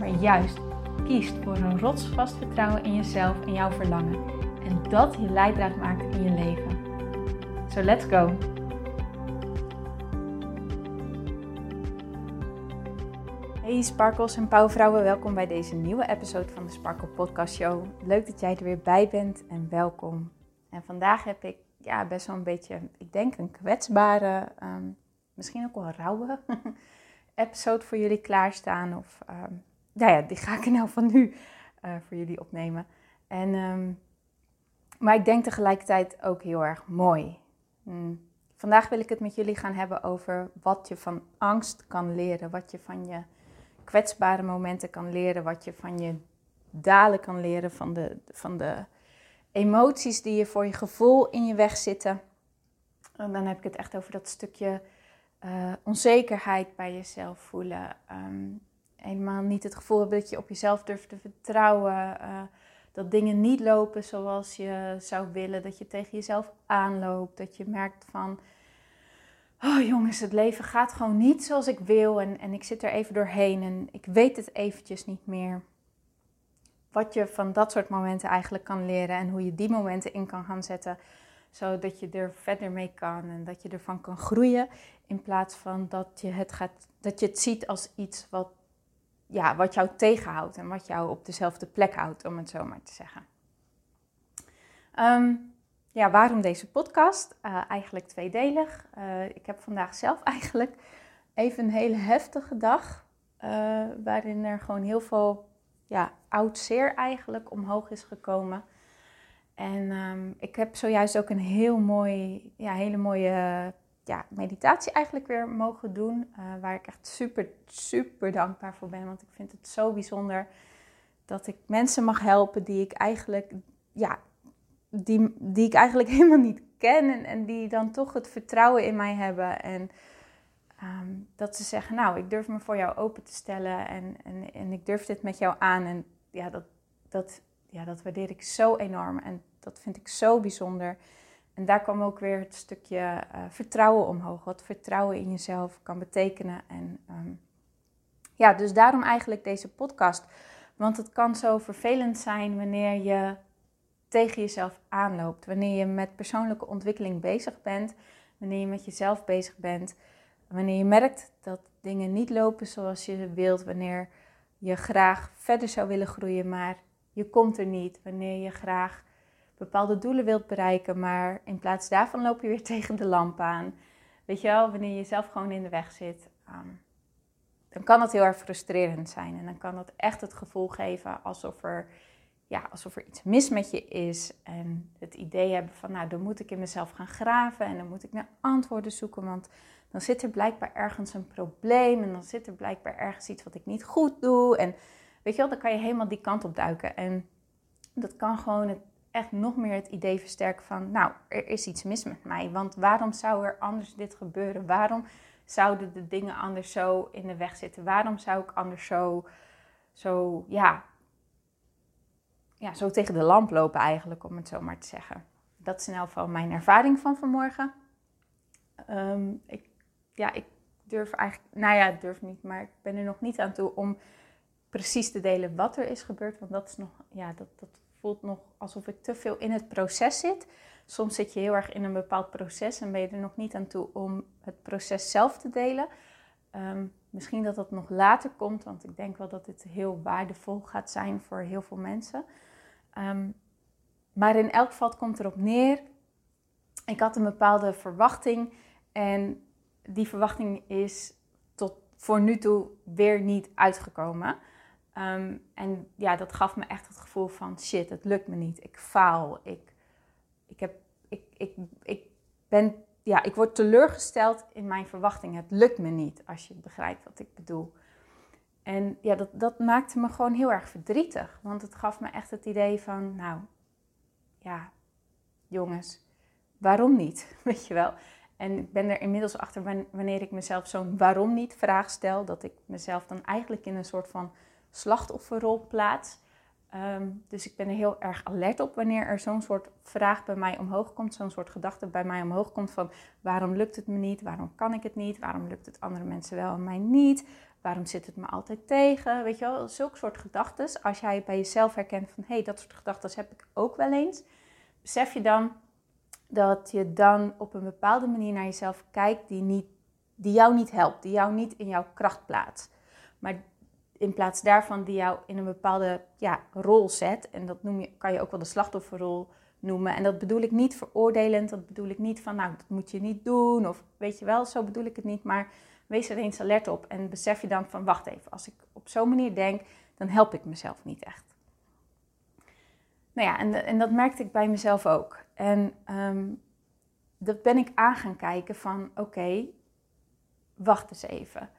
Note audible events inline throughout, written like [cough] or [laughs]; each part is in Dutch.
maar juist kiest voor een rotsvast vertrouwen in jezelf en jouw verlangen. En dat je leidraad maakt in je leven. So let's go! Hey Sparkles en Pauwvrouwen, welkom bij deze nieuwe episode van de Sparkle Podcast Show. Leuk dat jij er weer bij bent en welkom. En vandaag heb ik ja, best wel een beetje, ik denk een kwetsbare, ehm, misschien ook wel rauwe [laughs] episode voor jullie klaarstaan. Of um, nou ja, die ga ik nou van nu uh, voor jullie opnemen. En, um, maar ik denk tegelijkertijd ook heel erg mooi. Mm. Vandaag wil ik het met jullie gaan hebben over wat je van angst kan leren. Wat je van je kwetsbare momenten kan leren. Wat je van je dalen kan leren. Van de, van de emoties die je voor je gevoel in je weg zitten. En dan heb ik het echt over dat stukje uh, onzekerheid bij jezelf voelen. Um, helemaal niet het gevoel hebben dat je op jezelf durft te vertrouwen. Uh, dat dingen niet lopen zoals je zou willen. Dat je tegen jezelf aanloopt. Dat je merkt van. Oh jongens, het leven gaat gewoon niet zoals ik wil. En, en ik zit er even doorheen. En ik weet het eventjes niet meer. Wat je van dat soort momenten eigenlijk kan leren. En hoe je die momenten in kan gaan zetten. Zodat je er verder mee kan. En dat je ervan kan groeien. In plaats van dat je het, gaat, dat je het ziet als iets wat ja, wat jou tegenhoudt en wat jou op dezelfde plek houdt, om het zo maar te zeggen. Um, ja, waarom deze podcast? Uh, eigenlijk tweedelig. Uh, ik heb vandaag zelf [laughs] eigenlijk even een hele heftige dag, uh, waarin er gewoon heel veel ja, oud zeer eigenlijk omhoog is gekomen. En um, ik heb zojuist ook een heel mooi, ja, hele mooie ja, meditatie eigenlijk weer mogen doen. Uh, waar ik echt super, super dankbaar voor ben. Want ik vind het zo bijzonder dat ik mensen mag helpen die ik eigenlijk, ja, die, die ik eigenlijk [laughs] helemaal niet ken. En, en die dan toch het vertrouwen in mij hebben. En um, dat ze zeggen, nou, ik durf me voor jou open te stellen. En, en, en ik durf dit met jou aan. En ja dat, dat, ja, dat waardeer ik zo enorm. En dat vind ik zo bijzonder. En daar kwam ook weer het stukje uh, vertrouwen omhoog. Wat vertrouwen in jezelf kan betekenen. En um, ja, dus daarom eigenlijk deze podcast. Want het kan zo vervelend zijn wanneer je tegen jezelf aanloopt. Wanneer je met persoonlijke ontwikkeling bezig bent. Wanneer je met jezelf bezig bent. Wanneer je merkt dat dingen niet lopen zoals je wilt. Wanneer je graag verder zou willen groeien, maar je komt er niet. Wanneer je graag bepaalde doelen wilt bereiken, maar in plaats daarvan loop je weer [laughs] tegen de lamp aan. Weet je wel, wanneer je zelf gewoon in de weg zit, um, dan kan dat heel erg frustrerend zijn. En dan kan dat echt het gevoel geven alsof er, ja, alsof er iets mis met je is. En het idee hebben van, nou, dan moet ik in mezelf gaan graven en dan moet ik naar antwoorden zoeken, want dan zit er blijkbaar ergens een probleem en dan zit er blijkbaar ergens iets wat ik niet goed doe. En weet je wel, dan kan je helemaal die kant op duiken. En dat kan gewoon het echt nog meer het idee versterken van, nou, er is iets mis met mij. Want waarom zou er anders dit gebeuren? Waarom zouden de dingen anders zo in de weg zitten? Waarom zou ik anders zo, zo ja, ja, zo tegen de lamp lopen eigenlijk, om het zo maar te zeggen. Dat is in elk geval mijn ervaring van vanmorgen. Um, ik, ja, ik durf eigenlijk, nou ja, durf niet, maar ik ben er nog niet aan toe om precies te delen wat er is gebeurd. Want dat is nog, ja, dat, dat voelt nog alsof ik te veel in het proces zit. Soms zit je heel erg in een bepaald proces en ben je er nog niet aan toe om het proces zelf te delen. Um, misschien dat dat nog later komt, want ik denk wel dat dit heel waardevol gaat zijn voor heel veel mensen. Um, maar in elk geval komt erop neer. Ik had een bepaalde verwachting en die verwachting is tot voor nu toe weer niet uitgekomen. Um, en ja, dat gaf me echt het gevoel van shit, het lukt me niet. Ik faal. Ik, ik, heb, ik, ik, ik ben, ja, ik word teleurgesteld in mijn verwachtingen. Het lukt me niet, als je begrijpt wat ik bedoel. En ja, dat, dat maakte me gewoon heel erg verdrietig. Want het gaf me echt het idee van, nou, ja, jongens, waarom niet? [laughs] Weet je wel. En ik ben er inmiddels achter wanneer ik mezelf zo'n waarom niet vraag stel, dat ik mezelf dan eigenlijk in een soort van slachtofferrol plaats. Ehm, dus ik ben er heel erg alert op wanneer er zo'n soort vraag bij mij omhoog komt, zo'n soort gedachte bij mij omhoog komt van waarom lukt het me niet, waarom kan ik het niet, waarom lukt het andere mensen wel en mij niet, waarom zit het me altijd tegen, weet je wel, zulke soort gedachten. Als jij bij jezelf herkent van hé, hey, dat soort gedachten heb ik ook wel eens, besef je dan dat je dan op een bepaalde manier naar jezelf kijkt die, niet, die jou niet helpt, die jou niet in jouw kracht plaatst. Maar in plaats daarvan die jou in een bepaalde ja, rol zet. En dat noem je, kan je ook wel de slachtofferrol noemen. En dat bedoel ik niet veroordelend. Dat bedoel ik niet van, nou, dat moet je niet doen. Of weet je wel, zo bedoel ik het niet. Maar wees er eens alert op. En besef je dan van, wacht even. Als ik op zo'n manier denk, dan help ik mezelf niet echt. Nou ja, en, en dat merkte ik bij mezelf ook. En um, dat ben ik aan gaan kijken van, oké, wacht eens even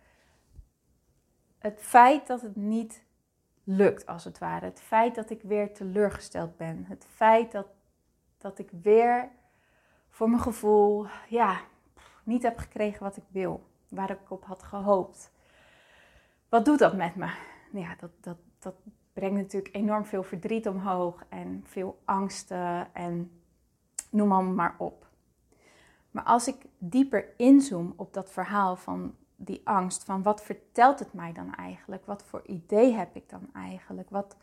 het feit dat het niet lukt, als het ware. Het feit dat ik weer teleurgesteld ben. Het feit dat, dat ik weer voor mijn gevoel ja, niet heb gekregen wat ik wil. Waar ik op had gehoopt. Wat doet dat met me? Ja, dat, dat, dat brengt natuurlijk enorm veel verdriet omhoog. En veel angsten en noem maar op. Maar als ik dieper inzoom op dat verhaal van die angst van wat vertelt het mij dan eigenlijk? Wat voor idee heb ik dan eigenlijk? Wat,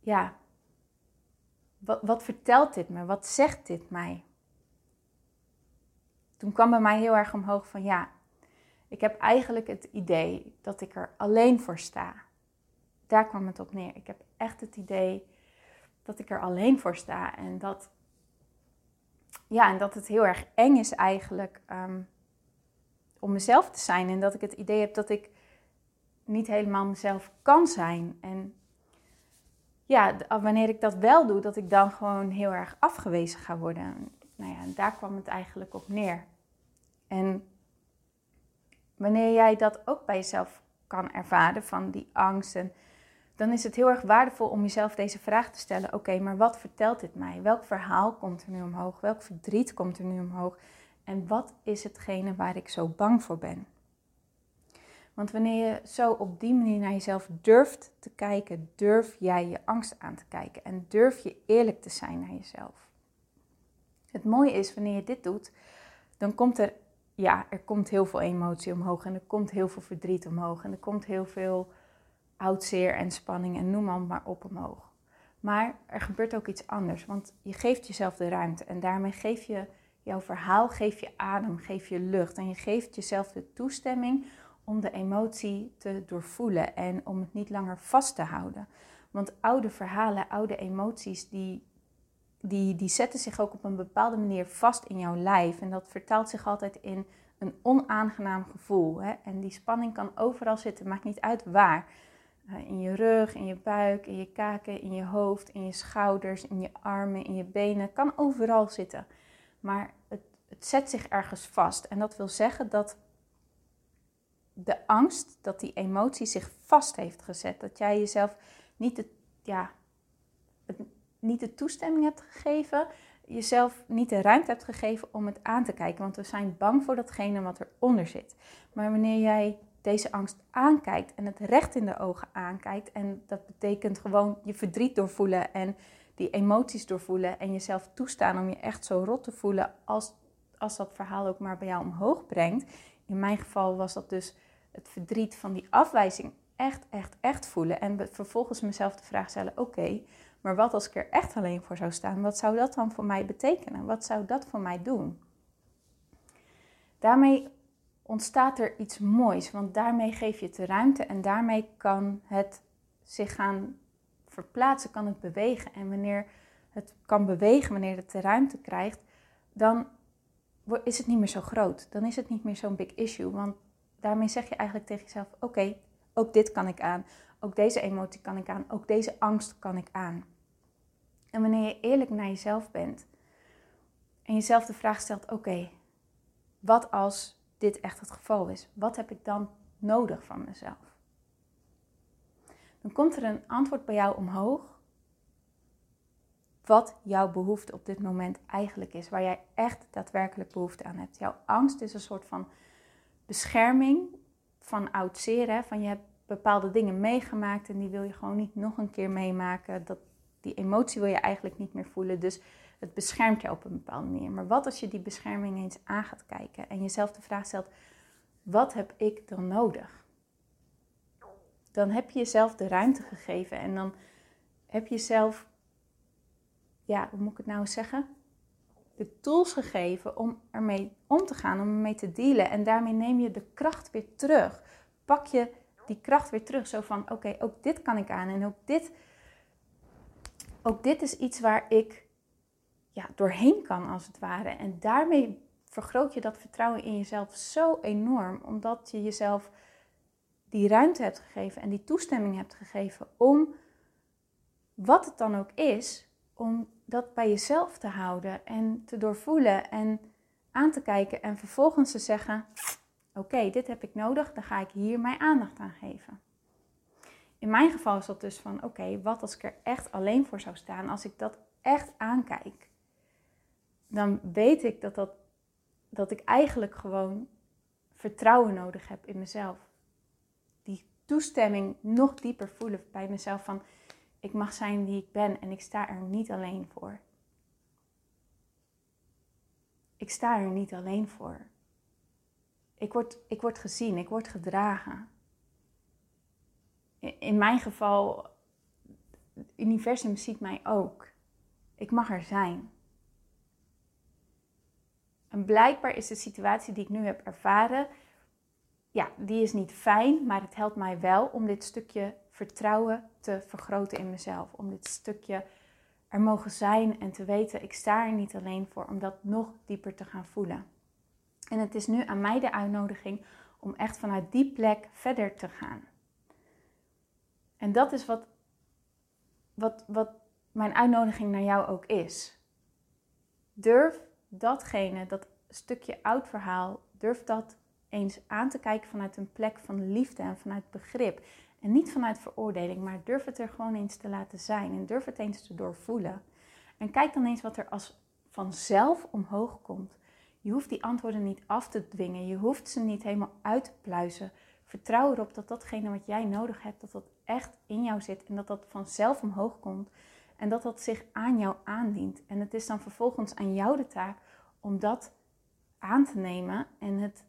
ja, wat, wat vertelt dit me? Wat zegt dit mij? Toen kwam bij mij heel erg omhoog van ja, ik heb eigenlijk het idee dat ik er alleen voor sta. Daar kwam het op neer. Ik heb echt het idee dat ik er alleen voor sta en dat, ja, en dat het heel erg eng is eigenlijk. Ehm, om mezelf te zijn. En dat ik het idee heb dat ik niet helemaal mezelf kan zijn. En ja, wanneer ik dat wel doe, dat ik dan gewoon heel erg afgewezen ga worden. Nou ja, daar kwam het eigenlijk op neer. En wanneer jij dat ook bij jezelf kan ervaren, van die angsten, dan is het heel erg waardevol om jezelf deze vraag te stellen. Oké, maar wat vertelt dit mij? Welk verhaal komt er nu omhoog? Welk verdriet komt er nu omhoog? En wat is hetgene waar ik zo bang voor ben? Want wanneer je zo op die manier naar jezelf durft te kijken, durf jij je angst aan te kijken en durf je eerlijk te zijn naar jezelf. Het mooie is, wanneer je dit doet, dan komt er, ja, er komt heel veel emotie omhoog en er komt heel veel verdriet omhoog en er komt heel veel oudzeer en spanning en noem maar op omhoog. Maar er gebeurt ook iets anders, want je geeft jezelf de ruimte en daarmee geef je Jouw verhaal geeft je adem, geeft je lucht en je geeft jezelf de toestemming om de emotie te doorvoelen en om het niet langer vast te houden. Want oude verhalen, oude emoties, die, die, die zetten zich ook op een bepaalde manier vast in jouw lijf. En dat vertaalt zich altijd in een onaangenaam gevoel. Hè? En die spanning kan overal zitten, maakt niet uit waar. Eh, in je rug, in je buik, in je kaken, in je hoofd, in je schouders, in je armen, in je benen. Kan overal zitten. Maar het, het zet zich ergens vast. En dat wil zeggen dat de angst, dat die emotie zich vast heeft gezet. Dat jij jezelf niet de, ja, niet de toestemming hebt gegeven, jezelf niet de ruimte hebt gegeven om het aan te kijken. Want we zijn bang voor datgene wat eronder zit. Maar wanneer jij deze angst aankijkt en het recht in de ogen aankijkt, en dat betekent gewoon je verdriet doorvoelen en die emoties doorvoelen en jezelf toestaan om je echt zo rot te voelen als, als dat verhaal ook maar bij jou omhoog brengt. In mijn geval was dat dus het verdriet van die afwijzing echt, echt, echt voelen. En vervolgens mezelf de vraag stellen: oké, maar wat als ik er echt alleen voor zou staan? Wat zou dat dan voor mij betekenen? Wat zou dat voor mij doen? Daarmee ontstaat er iets moois, want daarmee geef je het de ruimte en daarmee kan het zich gaan verplaatsen, kan het bewegen. En wanneer het kan bewegen, wanneer het de ruimte krijgt, dan is het niet meer zo groot. Dan is het niet meer zo'n big issue. Want daarmee zeg je eigenlijk tegen jezelf: oké, ook dit kan ik aan. Ook deze emotie kan ik aan. Ook deze angst kan ik aan. En wanneer je eerlijk naar jezelf bent en jezelf de vraag stelt: oké, wat als dit echt het geval is? Wat heb ik dan nodig van mezelf? dan komt er een antwoord bij jou omhoog. Wat jouw behoefte op dit moment eigenlijk is. Waar jij echt daadwerkelijk behoefte aan hebt. Jouw angst is een soort van bescherming van oud zeer. Van je hebt bepaalde dingen meegemaakt en die wil je gewoon niet nog een keer meemaken. Dat, die emotie wil je eigenlijk niet meer voelen. Dus het beschermt je op een bepaalde manier. Maar wat als je die bescherming eens aan gaat kijken en jezelf de vraag stelt: wat heb ik dan nodig? Dan heb je jezelf de ruimte gegeven en dan heb je jezelf, ja, hoe moet ik het nou zeggen? De tools gegeven om ermee om te gaan, om ermee te dealen. En daarmee neem je de kracht weer terug. Pak je die kracht weer terug. Zo van: oké, ook dit kan ik aan en ook dit, ook dit is iets waar ik ja, doorheen kan, als het ware. En daarmee vergroot je dat vertrouwen in jezelf zo enorm, omdat je jezelf die ruimte hebt gegeven en die toestemming hebt gegeven om, wat het dan ook is, om dat bij jezelf te houden en te doorvoelen en aan te kijken en vervolgens te zeggen: Oké, dit heb ik nodig, dan ga ik hier mijn aandacht aan geven. In mijn geval is dat dus van: Oké, wat als ik er echt alleen voor zou staan, als ik dat echt aankijk? dan weet ik dat, dat, dat ik eigenlijk gewoon vertrouwen nodig heb in mezelf. Die toestemming nog dieper voelen bij mezelf van ik mag zijn wie ik ben en ik sta er niet alleen voor. Ik sta er niet alleen voor. Ik word, ik word gezien, ik word gedragen. In mijn geval, het universum ziet mij ook. Ik mag er zijn. En blijkbaar is de situatie die ik nu heb ervaren, ja, die is niet fijn, maar het helpt mij wel om dit stukje vertrouwen te vergroten in mezelf. Om dit stukje er mogen zijn en te weten, ik sta er niet alleen voor, om dat nog dieper te gaan voelen. En het is nu aan mij de uitnodiging om echt vanuit die plek verder te gaan. En dat is wat, wat, wat mijn uitnodiging naar jou ook is. Durf datgene, dat stukje oud verhaal, durf dat eens aan te kijken vanuit een plek van liefde en vanuit begrip. En niet vanuit veroordeling, maar durf het er gewoon eens te laten zijn en durf het eens te doorvoelen. En kijk dan eens wat er als vanzelf omhoog komt. Je hoeft die antwoorden niet af te dwingen, je hoeft ze niet helemaal uit te pluizen. Vertrouw erop dat datgene wat jij nodig hebt, dat dat echt in jou zit en dat dat vanzelf omhoog komt. En dat dat zich aan jou aandient. En het is dan vervolgens aan jou de taak om dat aan te nemen en het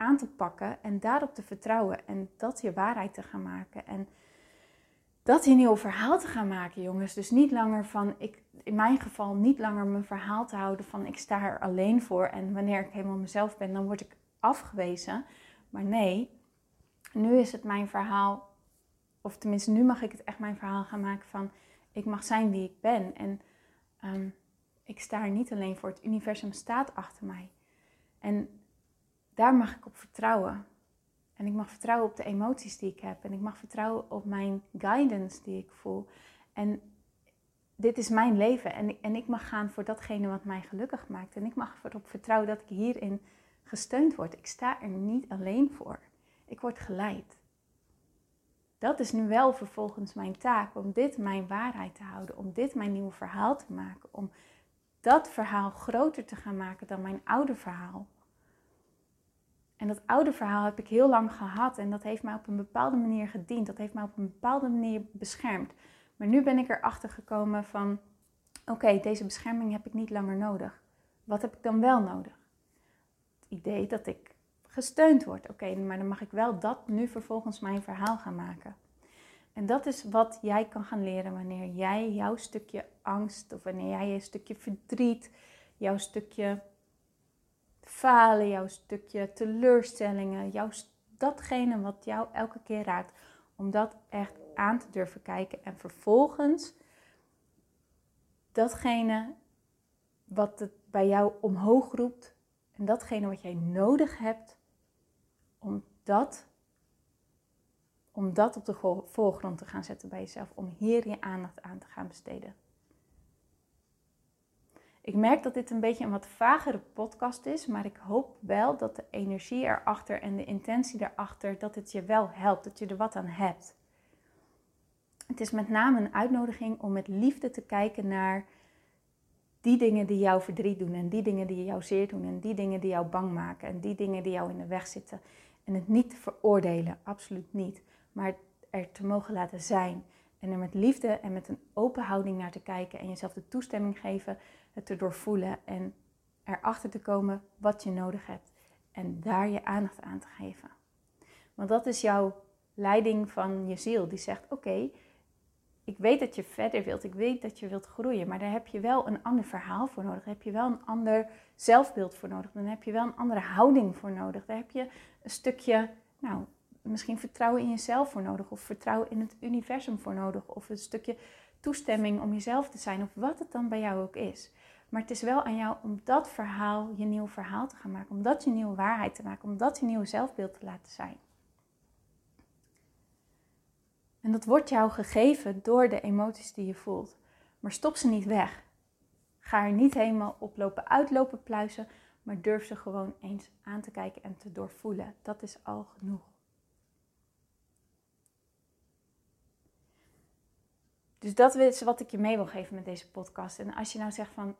aan te pakken en daarop te vertrouwen en dat je waarheid te gaan maken. En dat je een nieuw verhaal te gaan maken, jongens. Dus niet langer van, ik, in mijn geval, niet langer mijn verhaal te houden van ik sta er alleen voor en wanneer ik helemaal mezelf ben, dan word ik afgewezen. Maar nee, nu is het mijn verhaal, of tenminste nu mag ik het echt mijn verhaal gaan maken van ik mag zijn wie ik ben. En ehm, ik sta er niet alleen voor. Het universum staat achter mij. En daar mag ik op vertrouwen. En ik mag vertrouwen op de emoties die ik heb. En ik mag vertrouwen op mijn guidance die ik voel. En dit is mijn leven. En en ik mag gaan voor datgene wat mij gelukkig maakt. En ik mag erop vertrouwen dat ik hierin gesteund word. Ik sta er niet alleen voor. Ik word geleid dat is nu wel vervolgens mijn taak om dit mijn waarheid te houden, om dit mijn nieuwe verhaal te maken, om dat verhaal groter te gaan maken dan mijn oude verhaal. En dat oude verhaal heb ik heel lang gehad en dat heeft mij op een bepaalde manier gediend, dat heeft mij op een bepaalde manier beschermd. Maar nu ben ik erachter gekomen van, oké, deze bescherming heb ik niet langer nodig. Wat heb ik dan wel nodig? Het idee dat ik gesteund wordt. Oké, maar dan mag ik wel dat nu vervolgens mijn verhaal gaan maken. En dat is wat jij kan gaan leren wanneer jij jouw stukje angst of wanneer jij je stukje verdriet, jouw stukje falen, jouw stukje teleurstellingen, jouw, datgene wat jou elke keer raakt, om dat echt aan te durven kijken en vervolgens datgene wat het bij jou omhoog roept en datgene wat jij nodig hebt, om dat, om dat op de voorgrond te gaan zetten bij jezelf. Om hier je aandacht aan te gaan besteden. Ik merk dat dit een beetje een wat vagere podcast is, maar ik hoop wel dat de energie erachter en de intentie erachter, dat het je wel helpt, dat je er wat aan hebt. Het is met name een uitnodiging om met liefde te kijken naar die dingen die jou verdriet doen en die dingen die jou zeer doen en die dingen die jou bang maken en die dingen die jou in de weg zitten. En het niet te veroordelen, absoluut niet, maar er te mogen laten zijn. En er met liefde en met een open houding naar te kijken en jezelf de toestemming geven, het te doorvoelen en erachter te komen wat je nodig hebt en daar je aandacht aan te geven. Want dat is jouw leiding van je ziel, die zegt: Oké, ik weet dat je verder wilt, ik weet dat je wilt groeien, maar daar heb je wel een ander verhaal voor nodig. Daar heb je wel een ander zelfbeeld voor nodig. Dan heb je wel een andere houding voor nodig. Daar heb je een stukje, nou, misschien vertrouwen in jezelf voor nodig, of vertrouwen in het universum voor nodig, of een stukje toestemming om jezelf te zijn, of wat het dan bij jou ook is. Maar het is wel aan jou om dat verhaal je nieuw verhaal te gaan maken, om dat je nieuwe waarheid te maken, om dat je nieuwe zelfbeeld te laten zijn. En dat wordt jou gegeven door de emoties die je voelt. Maar stop ze niet weg. Ga er niet helemaal oplopen, uitlopen, pluizen, maar durf ze gewoon eens aan te kijken en te doorvoelen. Dat is al genoeg. Dus dat is wat ik je mee wil geven met deze podcast. En als je nou zegt van,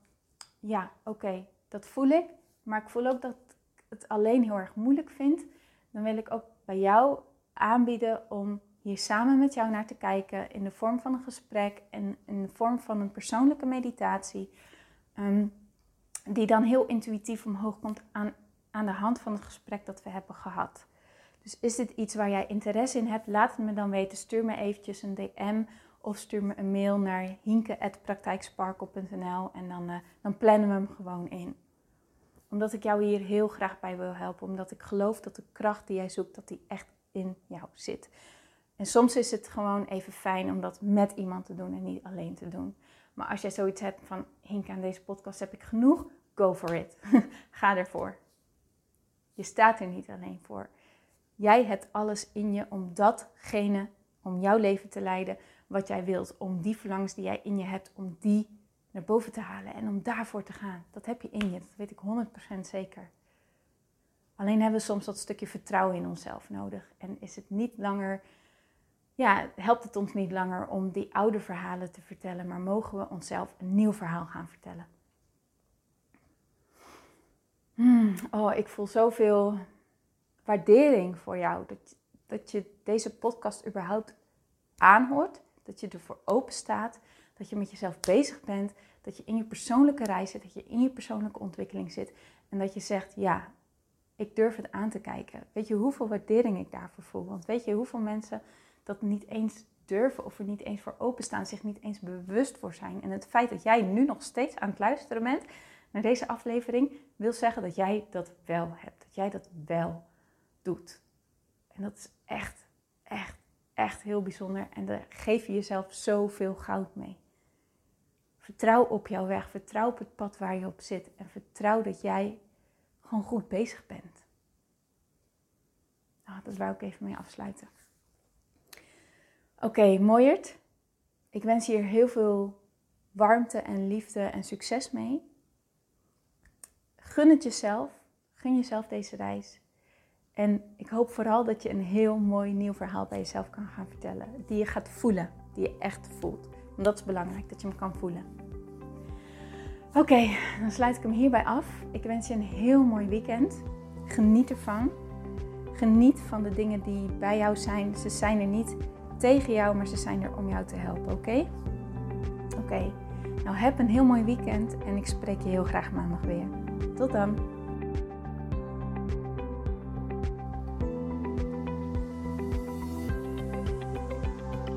ja, oké, dat voel ik, maar ik voel ook dat ik het alleen heel erg moeilijk vind, dan wil ik ook bij jou aanbieden om hier samen met jou naar te kijken in de vorm van een gesprek en in de vorm van een persoonlijke meditatie, ehm, die dan heel intuïtief omhoog komt aan, aan de hand van het gesprek dat we hebben gehad. Dus is dit iets waar jij interesse in hebt? Laat het me dan weten. Stuur me eventjes een DM of stuur me een mail naar hinke.praktijksparkle.nl en dan, uh, dan plannen we hem gewoon in. Omdat ik jou hier heel graag bij wil helpen. Omdat ik geloof dat de kracht die jij zoekt, dat die echt in jou zit. En soms is het gewoon even fijn om dat met iemand te doen en niet alleen te doen. Maar als jij zoiets hebt van, Hink, aan deze podcast heb ik genoeg, go for it. [laughs] Ga ervoor. Je staat er niet alleen voor. Jij hebt alles in je om datgene, om jouw leven te leiden wat jij wilt. Om die verlangens die jij in je hebt, om die naar boven te halen en om daarvoor te gaan. Dat heb je in je, dat weet ik 100% zeker. Alleen hebben we soms dat stukje vertrouwen in onszelf nodig. En is het niet langer ja, helpt het ons niet langer om die oude verhalen te vertellen, maar mogen we onszelf een nieuw verhaal gaan vertellen. Hmm, oh, ik voel zoveel waardering voor jou. Dat, dat je deze podcast überhaupt aanhoort. Dat je ervoor open staat. Dat je met jezelf bezig bent. Dat je in je persoonlijke reis zit. Dat je in je persoonlijke ontwikkeling zit. En dat je zegt, ja, ik durf het aan te kijken. Weet je hoeveel waardering ik daarvoor voel? Want weet je hoeveel mensen dat niet eens durven of er niet eens voor openstaan, zich niet eens bewust voor zijn. En het feit dat jij nu nog steeds aan het luisteren bent naar deze aflevering, wil zeggen dat jij dat wel hebt. Dat jij dat wel doet. En dat is echt, echt, echt heel bijzonder. En daar geef je jezelf zoveel goud mee. Vertrouw op jouw weg. Vertrouw op het pad waar je op zit. En vertrouw dat jij gewoon goed bezig bent. Nou, dat wou ik even mee afsluiten. Oké, okay, Mooiert. Ik wens je hier heel veel warmte en liefde en succes mee. Gun het jezelf. Gun jezelf deze reis. En ik hoop vooral dat je een heel mooi nieuw verhaal bij jezelf kan gaan vertellen. Die je gaat voelen. Die je echt voelt. Want dat is belangrijk, dat je hem kan voelen. Oké, dan sluit ik hem hierbij af. Ik wens je een heel mooi weekend. Geniet ervan. Geniet van de dingen die bij jou zijn. Ze zijn er niet tegen jou, maar ze zijn er om jou te helpen, oké? Oké, nou heb een heel mooi weekend en ik spreek je heel graag maandag weer. Tot dan!